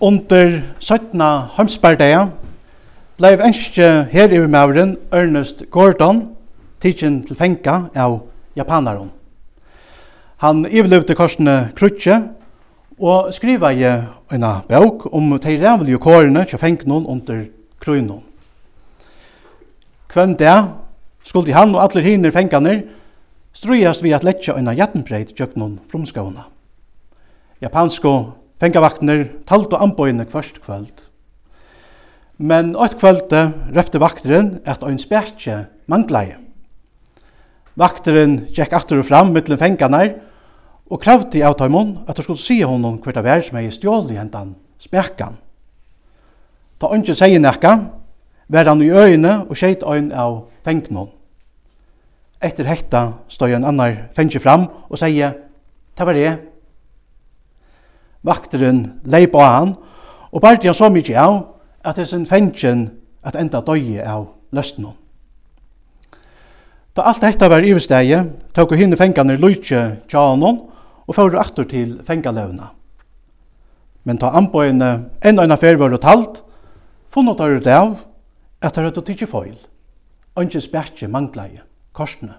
Under 17. heimspardeia blei enskje her i mauren Ernest Gordon tidsin til fenga av japanaren. Han ivelevde korsene krutje og skriva i en bøk om de rævlige kårene til fengnon under krøynon. Kvenn det skulle han og alle hinner fengene strøyast vi at letja en jettenbreit tjøknon fromskåna. Japansko Fengavaktner talt og anbøyne kvørst kvöld. Men åt kvölde røpte vakteren at ein spærtje mangleie. Vakteren gikk atter og fram mittlen fenganar og kravti av taimon at han skulle si honom hvert av er som er i stjål i hentan spærkan. Ta ønske sier nekka, var han i øyne og skjeit øyn av fengnon. Etter hekta stod en annar fengje fram og sier, «Ta var det, vakteren leip av han, og bærte han så mykje av at det sin fengjen at enda døye av løsten hon. Da alt dette var iversteie, tåk og hinne fengene tja tjanon og fyrir aktor til fengalevna. Men ta anbøyene enn enn affær var talt, funnet av det av at det hadde tidsi og ikke spjertje mangleie, korsene.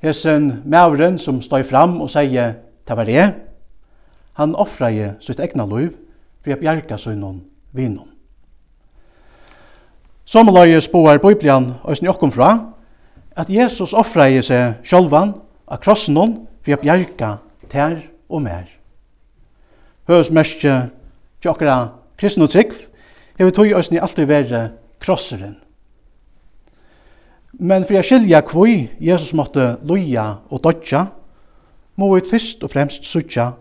Hesen mauren som støy fram og sier, det var det, Han offraði sitt egna liv fyrir að bjarga sunnum vinum. Samalagi spår Biblian òsni okkum fra at Jesus offraði seg sjálvan av krossenum fyrir að bjarga tær og mer. Høgsmerskje tjokkara kristne trygg hefur tog ni alltid verið krosseren. Men fyrir að skilja kvui Jesus måtte loja og dodja, må vi fyrst og fremst sutja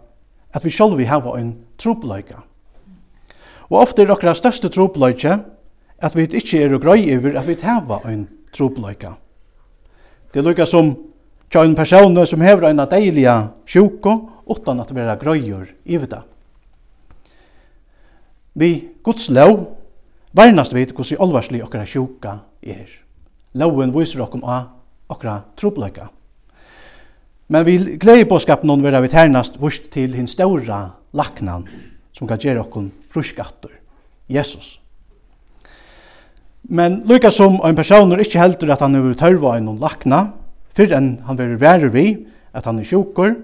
at vi sjálvi hava ein trupleika. Og ofte er okkara største trupleika at vi ikkje er grøy over at vi hava ein trupleika. Det lukka som tja en person som hever ein deilige sjuko utan at vera grøyur i det. Vi Guds lov varnast vi hos i alvarslig okkara sjuka er. Loven viser okkom av okkara trupleika. Men vi gleder på skapen noen vera vi ternast vurs til hins ståra laknan som kan gjøre okkon fruskatter, Jesus. Men lykka som en person er ikke heldur at han er tørva en noen lakna, fyrir enn han vil være vi, at han er sjukur,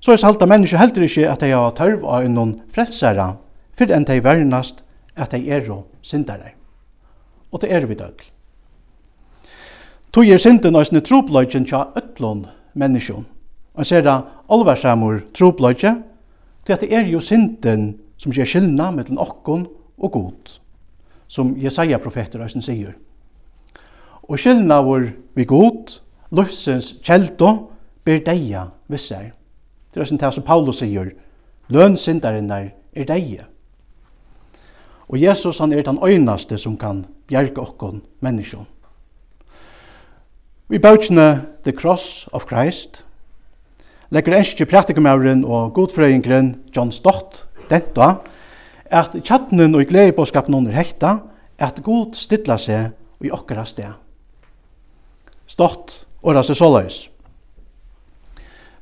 så er salta mennesker heldur ikke at de har tørva en noen frelsara, fyrir enn de vernast at de er og syndare. Og det er vi døgl. Tog er synden og sinne tropløyken tja ötlån menneskjon og ser da alvarsamur trobløyge, til at det er jo synden som gjør skyldna mellom okkon og god, som Jesaja profeter høysen sier. Og skyldna vår vi god, løsens kjeldo, ber deia visser. Det er høysen det som Paulus sier, løn syndaren er deia. Og Jesus han er den øynaste som kan bjerge okkon menneskjon. Vi bøtjene The Cross of Christ – legger eski praktikumauren og godfrøyingren John Stott denta at tjattnen og gleibåskapen under hekta at god stilla seg i okkara sted. Stott åra seg såløys.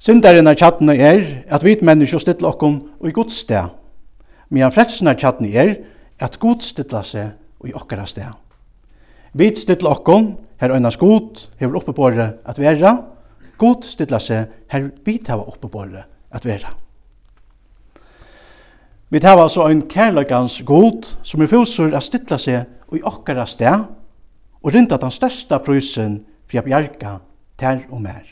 Syndaren av tjattene er at vi mennesker stilla okkon og i gods sted, medan fredsen av tjattene er at god stilla seg og i okkara sted. Vi stilla okkon, her øynas god, hever oppe på at vera, god stilla seg her vi tava oppebåre at vera. Vi tar altså ein kærleikans god som er fosur at stilla seg i okkara sted og rinda den største prysen for å bjerga ter og mer.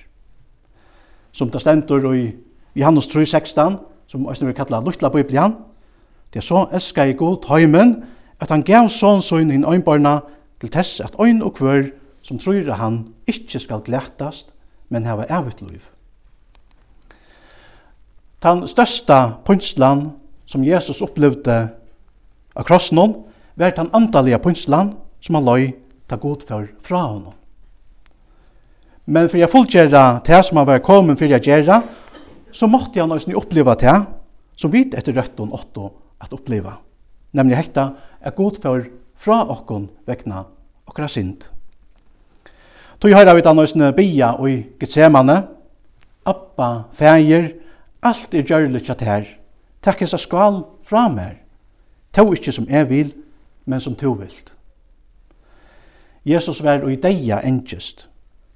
Som det stendur i Johannes 3,16, som også vil kalla Luttla Biblian, det er så elskar i god heimen at han gav sånn søgn inn øynbarna til tess at øyn og kvør som tror han ikkje skal glættast men hava evigt liv. Den størsta pynslan som Jesus opplevde av krossen var den andalige pynslan som han løy ta god for fra honom. Men for jeg fullgjera det som han var kommet for jeg gjera, så måtte han også oppleva det som vi etter røtten åtte at oppleva. Nemlig hekta er god for fra okkon vekna okra synd. Tog høyra vi da bia og i Getsemane. Appa, feir, alt er gjørlig tjatt her. Takk hans skal fra mer. Tog ikkje som jeg vil, men som to vilt. Jesus var og i deia engest,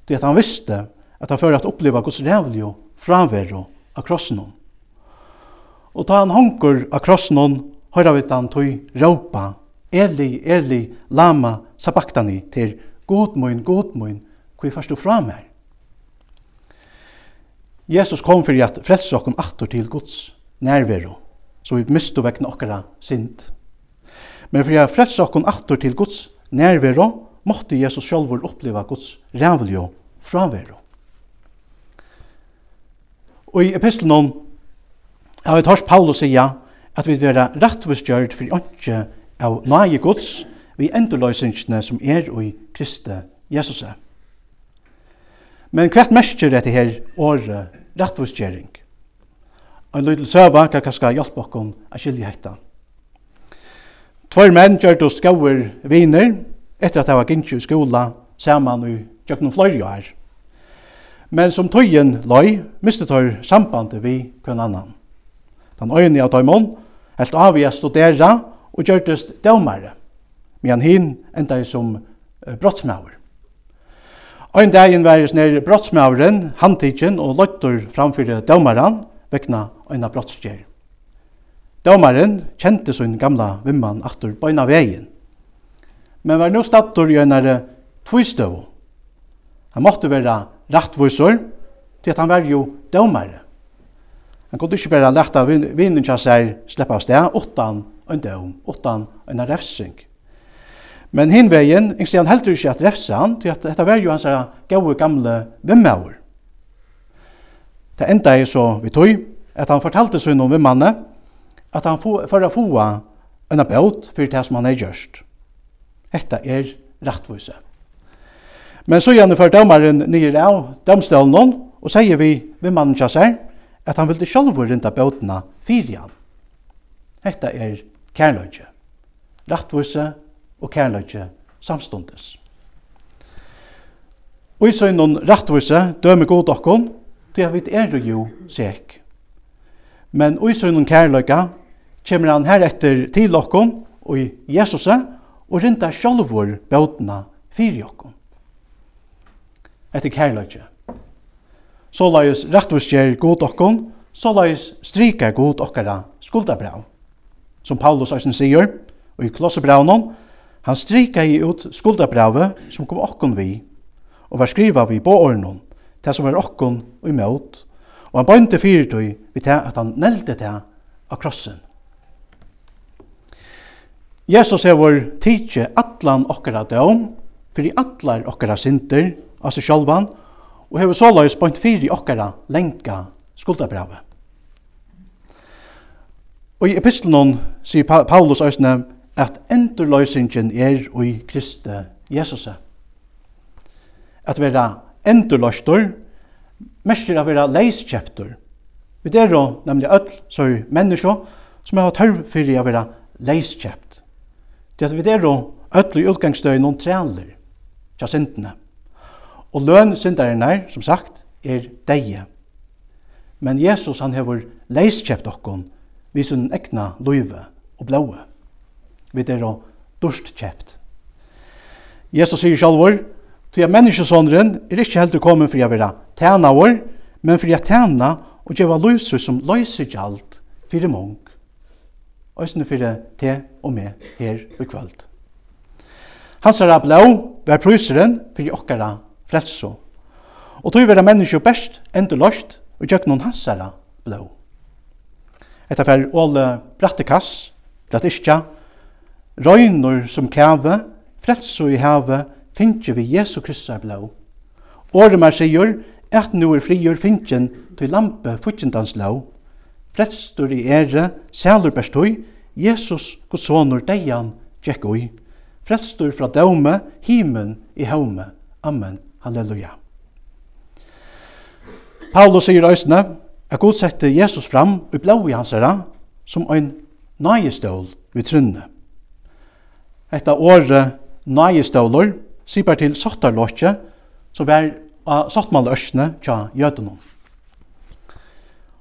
det at han visste at han fyrir at oppleva gos rævlig og fravero av krossen hon. Og ta han hongur av krossen hon, høyra vi han tog råpa, Eli, Eli, lama, sabaktani, til God mun, God mun, Hvor fyrst du fra meg? Jesus kom for at frelse okken atter til Guds nærvero, så vi mistu vekna okkara sind. Men for at frelse okken atter til Guds nærvero, måtte Jesus sjálfur oppleva Guds rævlig fravero. Og i epistelen om har vi tørst Paulus sier at vi vil være rettvistgjørt for åndsje av nage Guds vi endurløysingsne som er i Kristi Jesus. Men hvert mestjer dette her året rettvisgjering? Og en lydel søva kan kanskje hjelpe oss å skilje hetta. Tvær menn gjør det skauer viner etter at de var gynnsi i skola saman i tjøkken fløyre år. Men som tøyen løy, mistet de sambandet vi kvann annan. Den øyne av tøymon helt av i å studere og gjørtes dømare, men hin enda som brottsmauer. Ein dagen var jeg nær brottsmavren, handtidgen og løgtor framfyrir dømaren vekna eina brottsgjer. Dømaren kjente sin gamla vimman aftur bøyna vegin, men var nu stattur i einare tvistøv. Han måtte være rattvisor, til at han var jo dømare. Han kunne ikke bare leta vinningja seg sleppa av sted, utan en døm, utan en refsing. Men hin vegin, eg sé han heldur ikki at refsa han, tí at hetta var jo hansara góðu gamle vimmaur. Ta enda er so við tøy at han fortalde seg um vimmanne at han fó for að fóa ein belt fyrir tær sum hann er gjørt. Hetta er rættvísa. Men so gjerne for dømmaren nýr av dømstølnun og sier vi við mannen hjá sær at han vildi sjálvur rinda bøtna fyrir han. Hetta er kærløyge. Rættvísa og kærleikje samstundes. Og i søgnon rattvise døme god okkon, det vi er jo sek. Men i søgnon kærleika kommer han heretter til okkon og i Jesuse og rinda sjálfur bøtna fyrir okkon. Etter kærleikje. Såleis rettvisgjer god okkon, såleis strikar god okkara skuldabraun. Som Paulus eisen sier, og i klossebraunen, Han strikaði ut skuldabrævet som kom okkon vi, og var skriva vi på ornum, det som var okkon og imot, og han bøynte fyrtøy vi til at han nelte til av krossen. Jesus er vår tidsje atlan okkara døm, fyrir atlar okkara synder, av seg sjálvan, og hefur såleis bøynt fyrir okkara lenka skuldabrave. Og i epistelen sier Paulus æsne, at endurløysingen er i Kristi Jesus. At vera endurløystor, mestir a vera leiskjeptor. Vi er jo nemlig öll så er menneskje, som har tørv fyrir a vera leiskjept. Det at vi er jo öll i utgangsdøy noen trealer, tja syndene. Og løn syndaren er, som sagt, er deie. Men Jesus han hever leiskjept okkon, vi sin ekna løyve og blåe vi er og dorst kjept. Jesus sier sjalvor, til at menneskesånderen er ikke helt kommet for å være tæna vår, men for å tæna og gjøre løyser som løyser gjald for mong. Øysene for te og med her i kvöld. Hans er blå, vær prøyseren for okkara frelso. Og tog vera menneskje best endur lost og gjøk noen hansara er blå. Etter fer åle brattekass, til at Røynor som kæve, frelso i heve, finnje vi Jesu Kristus blå. Åre mer sier, et nu er frigjør finnjen til lampe futjendans lå. Frelstor i ære, sælur bestøy, Jesus, godsonur deian, tjekk oi. Frelstor fra døme, himen i haume. Amen. Halleluja. Paulus sier òsne, at god sette Jesus fram og blå i hans herra, som en nøyestål vid trynne. Etta året nægestøvler, sipar til sottarlåtje, som er av sottmaløsjene tja jødene.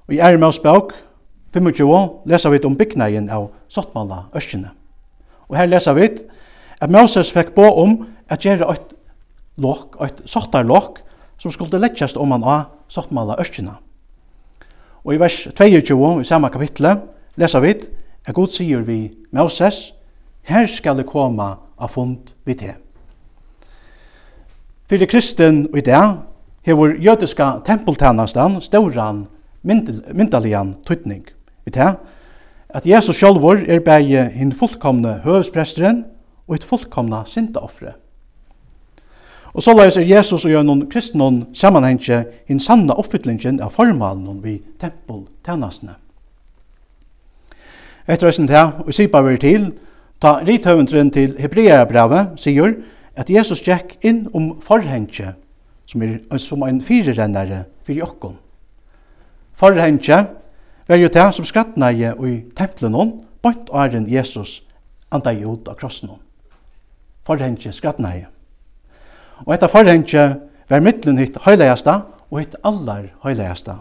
Og i Ermaus bøk 25 leser vi om byggneien av sottmaløsjene. Og her leser vi at Moses fikk på om at gjøre et lokk, et sottarlåk, som skulle lettjast om han av sottmaløsjene. Og i vers 22 i samme kapittel, leser vi at God sier vi Moses, her skal det koma av fund vi til. For det kristen og i det, hever jødiska tempeltænastan stauran myndaligan tøytning. Vi te at Jesus sjálvor er bægi hinn fullkomne høvspresteren og et fullkomna syndaoffre. Og så er Jesus og gjennom kristnon sammanhengje hinn sanna oppfyllingen av formalen vi tempeltjenestene. Etter høysen til, og sipa vi til, Ta rithøvendren til Hebreabrevet sier at Jesus gikk inn om forhengje, som er som en firerennare fyrir okkon. Forhengje var jo det som skrattnægje i tempelen hon, bant åren Jesus anda i ut av krossen hon. Forhengje skrattnægje. Og etter forhengje var mittlen hitt høylegjasta og hitt allar høylegjasta.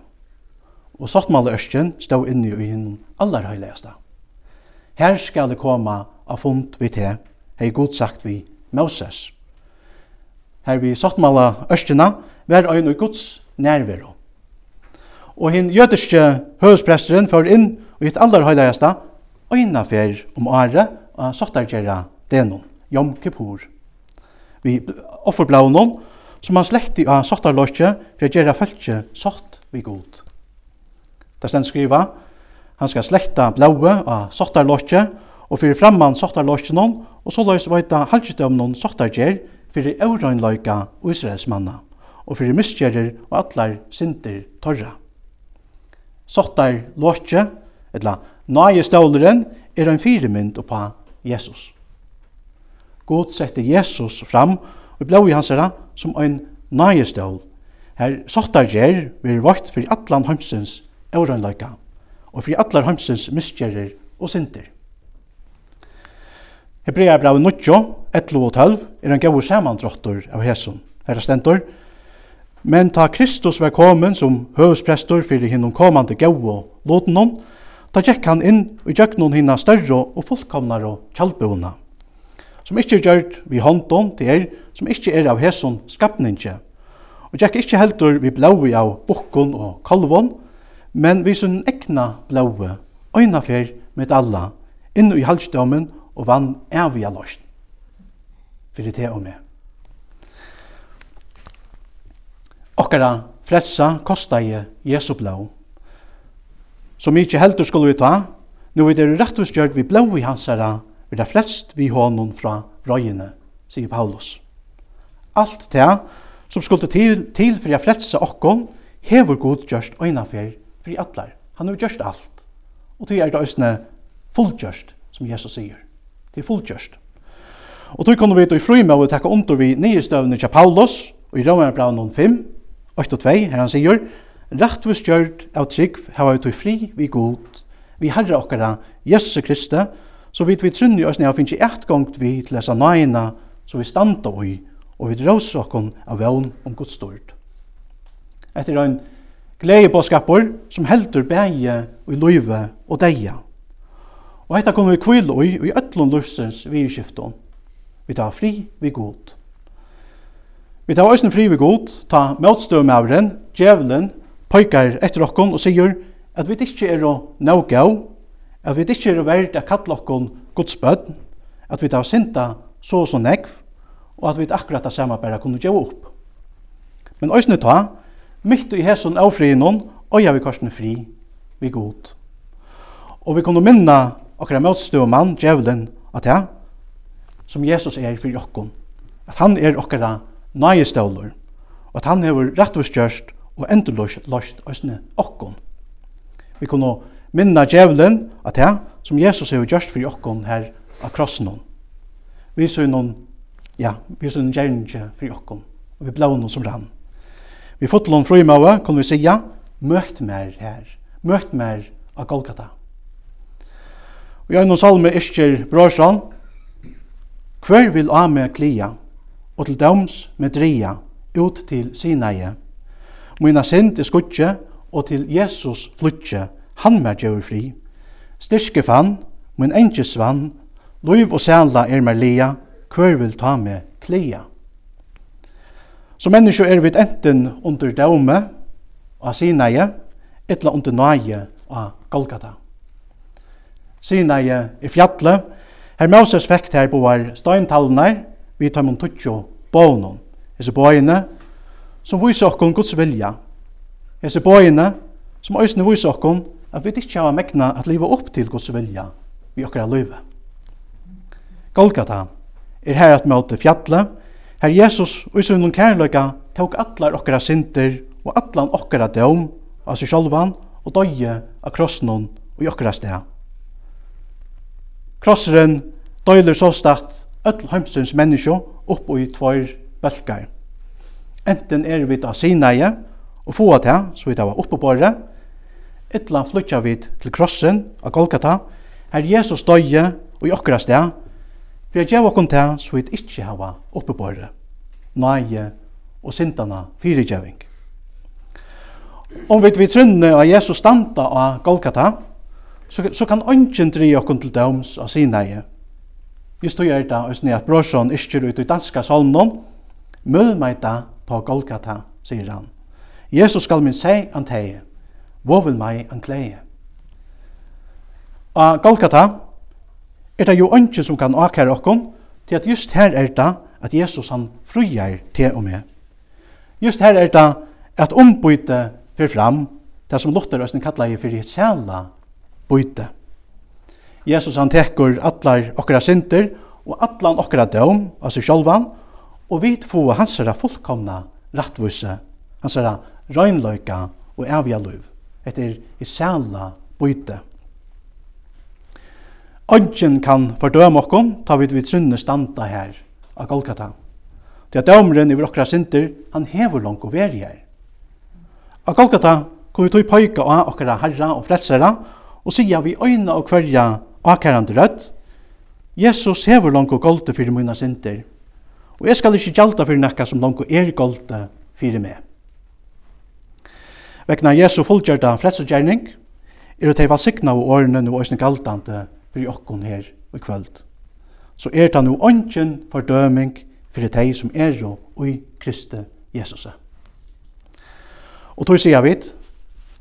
Og sottmale ørsken stod inne i hinn allar høylegjasta. Her skal det komme av fund vi te, hei god sagt vi Moses. Her vi sottmala østjena, var ein og Guds nærvero. Og hinn jødiske høvespresteren fyrir inn og gitt allar høydagjasta, øyna fer om åre og sottargjera denon, Jom Kippur. Vi offerblaunon, som han slekti av sottarlåsje for å gjøre fæltje sott vi god. Det stend skriva, han skal slekta blaue av sottarlokje, og fyrir framman sottar lorskinon, og så løys veita halvkistømnon sottar gjer fyrir eurøgnløyka og israelsmanna, og fyrir misgjerir og atlar sindir torra. Sottar lorskje, etla nage ståleren, er ein firemynd oppa Jesus. God sette Jesus fram og blei hans herra som ein nage stål. Her sottar gjer vir vakt fyrir allan heimsins eurøgnløyka, og fyrir allar heimsins misgjerir og sindir. Hebrea brev 9, 11 og 12 er en gau samandrottur av Hesum. herra stendur, Men ta Kristus var komin som høvesprestor fyrir hinnom komande gau og låtenom, ta gikk han inn og gjøk noen hinna større og fullkomnar og kjallbuna. som ikkje er gjørt vi håndon til er, som ikkje er av hesson skapninje, og gikk ikkje heldur vi blaui av bukkon og kalvon, men vi sunn ekna blaui, øyna fyr med alla, inn i halsdomen og vann avia løsn. Fyrir det og med. Okkara fredsa kosta i Jesu blå. Så mykje heldur skulle vi ta, nu er det rettvisgjørt vi blå i hans herra, er det fretst vi hånden fra røyene, sier Paulus. Alt det som skulle til, til for jeg fredsa okkon, hever god gjørst øynafer for i atlar. Han har gjørst alt. Og det er det østene fullgjørst, som Jesus sier. Det er fulltjørst. Og tog kunne vi i frum med å takke under vi nye nyestøvende til Paulus, og i Romerbraun 5, 8 og 2, her han sier, Rattvus gjørt av trygg hava vi tog fri vi god, vi herre okkara, Jesu Kristi, så vidt vi trunni oss nea finnes i eit gongt vi til lesa nøyina, så vi standa oi, og vi drås okkon av vevn om Guds stort. Etter ein gleie på skapur som heldur bæge og i løyve og deia. Og hetta kunne vi kvile og i ötlun lufsens vidskifton. Vi tar fri vi god. Vi tar òsne fri vi god, ta motstøvmavren, djevelen, pojkar etter okkon og sier at vi ikke er nøgau, at vi ikki er verdt at kalla okkon godsbødn, at vi tar sinta så og så negv, og at vi akkurat det samme bare kunne gjøre opp. Men òsne ta, mitt i hesson avfrinon, og jeg vil korsne fri vi god. Og vi kunne minna okkara motstøv mann, djevelen, at det, som Jesus er for jokken. At han er okkara nøyestøvler, og at han hever rettvistgjørst og endurløst østene okkon. Vi kunne minna djevelen at det, som Jesus hever gjørst for okkon her av krossen. Vi ser noen, ja, vi ser noen gjerninge for okkon, og vi blau noen som rann. Vi fotler noen frøymøve, kan vi sige, møtt mer her, møtt mer av Golgata. Og jeg noen salme isker brorsan, Hver vil av meg klia, og til døms med dria, ut til Sinaie. Mina sind er skutje, og til Jesus flutje, han mer gjør fri. Styrke fann, min enkje vann, Luiv og sæla er mer lia, hver vil ta med klia. Som menneske er vi enten under daume av Sinai, etla under nøye av Golgata. Sinai i fjallet, her Moses vekt her boar støyntallene, vi tar mun tutsjo bånon. Hese bøyene, som viser okkon Guds vilja. Hese bøyene, som òsne viser okkon, at vi ikke har megna at liva opp til Guds vilja vi okkar løyve. Golgata er her at møte fjallet, her Jesus og i sunnum kærløyga tok allar okkara synder og allan okkara døm av seg sjálvan og døye av krossnum og i okkara steg. Krosseren døyler såstatt öll heimsins menneskjo upp i tvær bølgar. Enten er vi da Sinaie og få til, så vi tar oppe på det, etla flytja vi til krossen av Golgata, her Jesus døye og i okkara sted, for jeg gjør okkur til så vi ikke hava oppe på det, nøye og sintana fyrigjøving. Om vi vil trunne av Jesus standa av Golgata, så, så kan ønsken dri okkur til døms av sinai. Just du gjør det, og at brorson iskjer ut i danska salmen, møll meg da på Golgata, sier han. Jesus skal min seg an teie, vil meg an kleie. Og Golgata er det jo ønsken som kan akkere okkom, til at just her er det at Jesus han fruer til og med. Just her er det at ombyte fyrir fram, det som Luther Østen kallar i fyrir sæla byte. Jesus han tekur allar okkara synder og allan okkara døm av seg sjálvan og vit få hansara fullkomna rattvise, hansara røynløyka og avja liv. etter i sæla byte. Ongen kan fordøme okkom, ta vid vi trunne standa her av Golgata. Det er dømren i okkara synder, han hever langt og veri her. Av Golgata kom vi tog pøyka av okkara herra og frelsera, og sier vi øyna og kverja akærande rødt, Jesus hever langko golde fyrir mina synder, og jeg skal ikke gjalda fyrir nekka som langko er golde fyrir meg. Vekna Jesu fullgjørda fredsutgjerning, er det valsikna og årene og òsne galdande fyrir okkon her i kvöld. Så er det nu ånden fordøming fyrir teg som er og i Kristi Jesus. Og tog sier vi,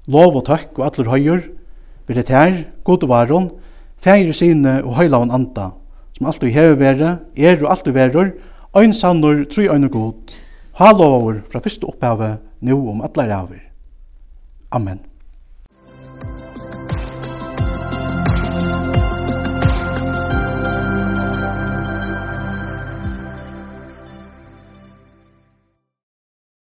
lov og takk og atler høyur, Vi det her, god og varon, fægir sine og høylaven anda, som alt du hever vere, er og alt du verur, ein sannur, tru ein og god, halovavur fra fyrste opphavet, nu om atler avir. Amen.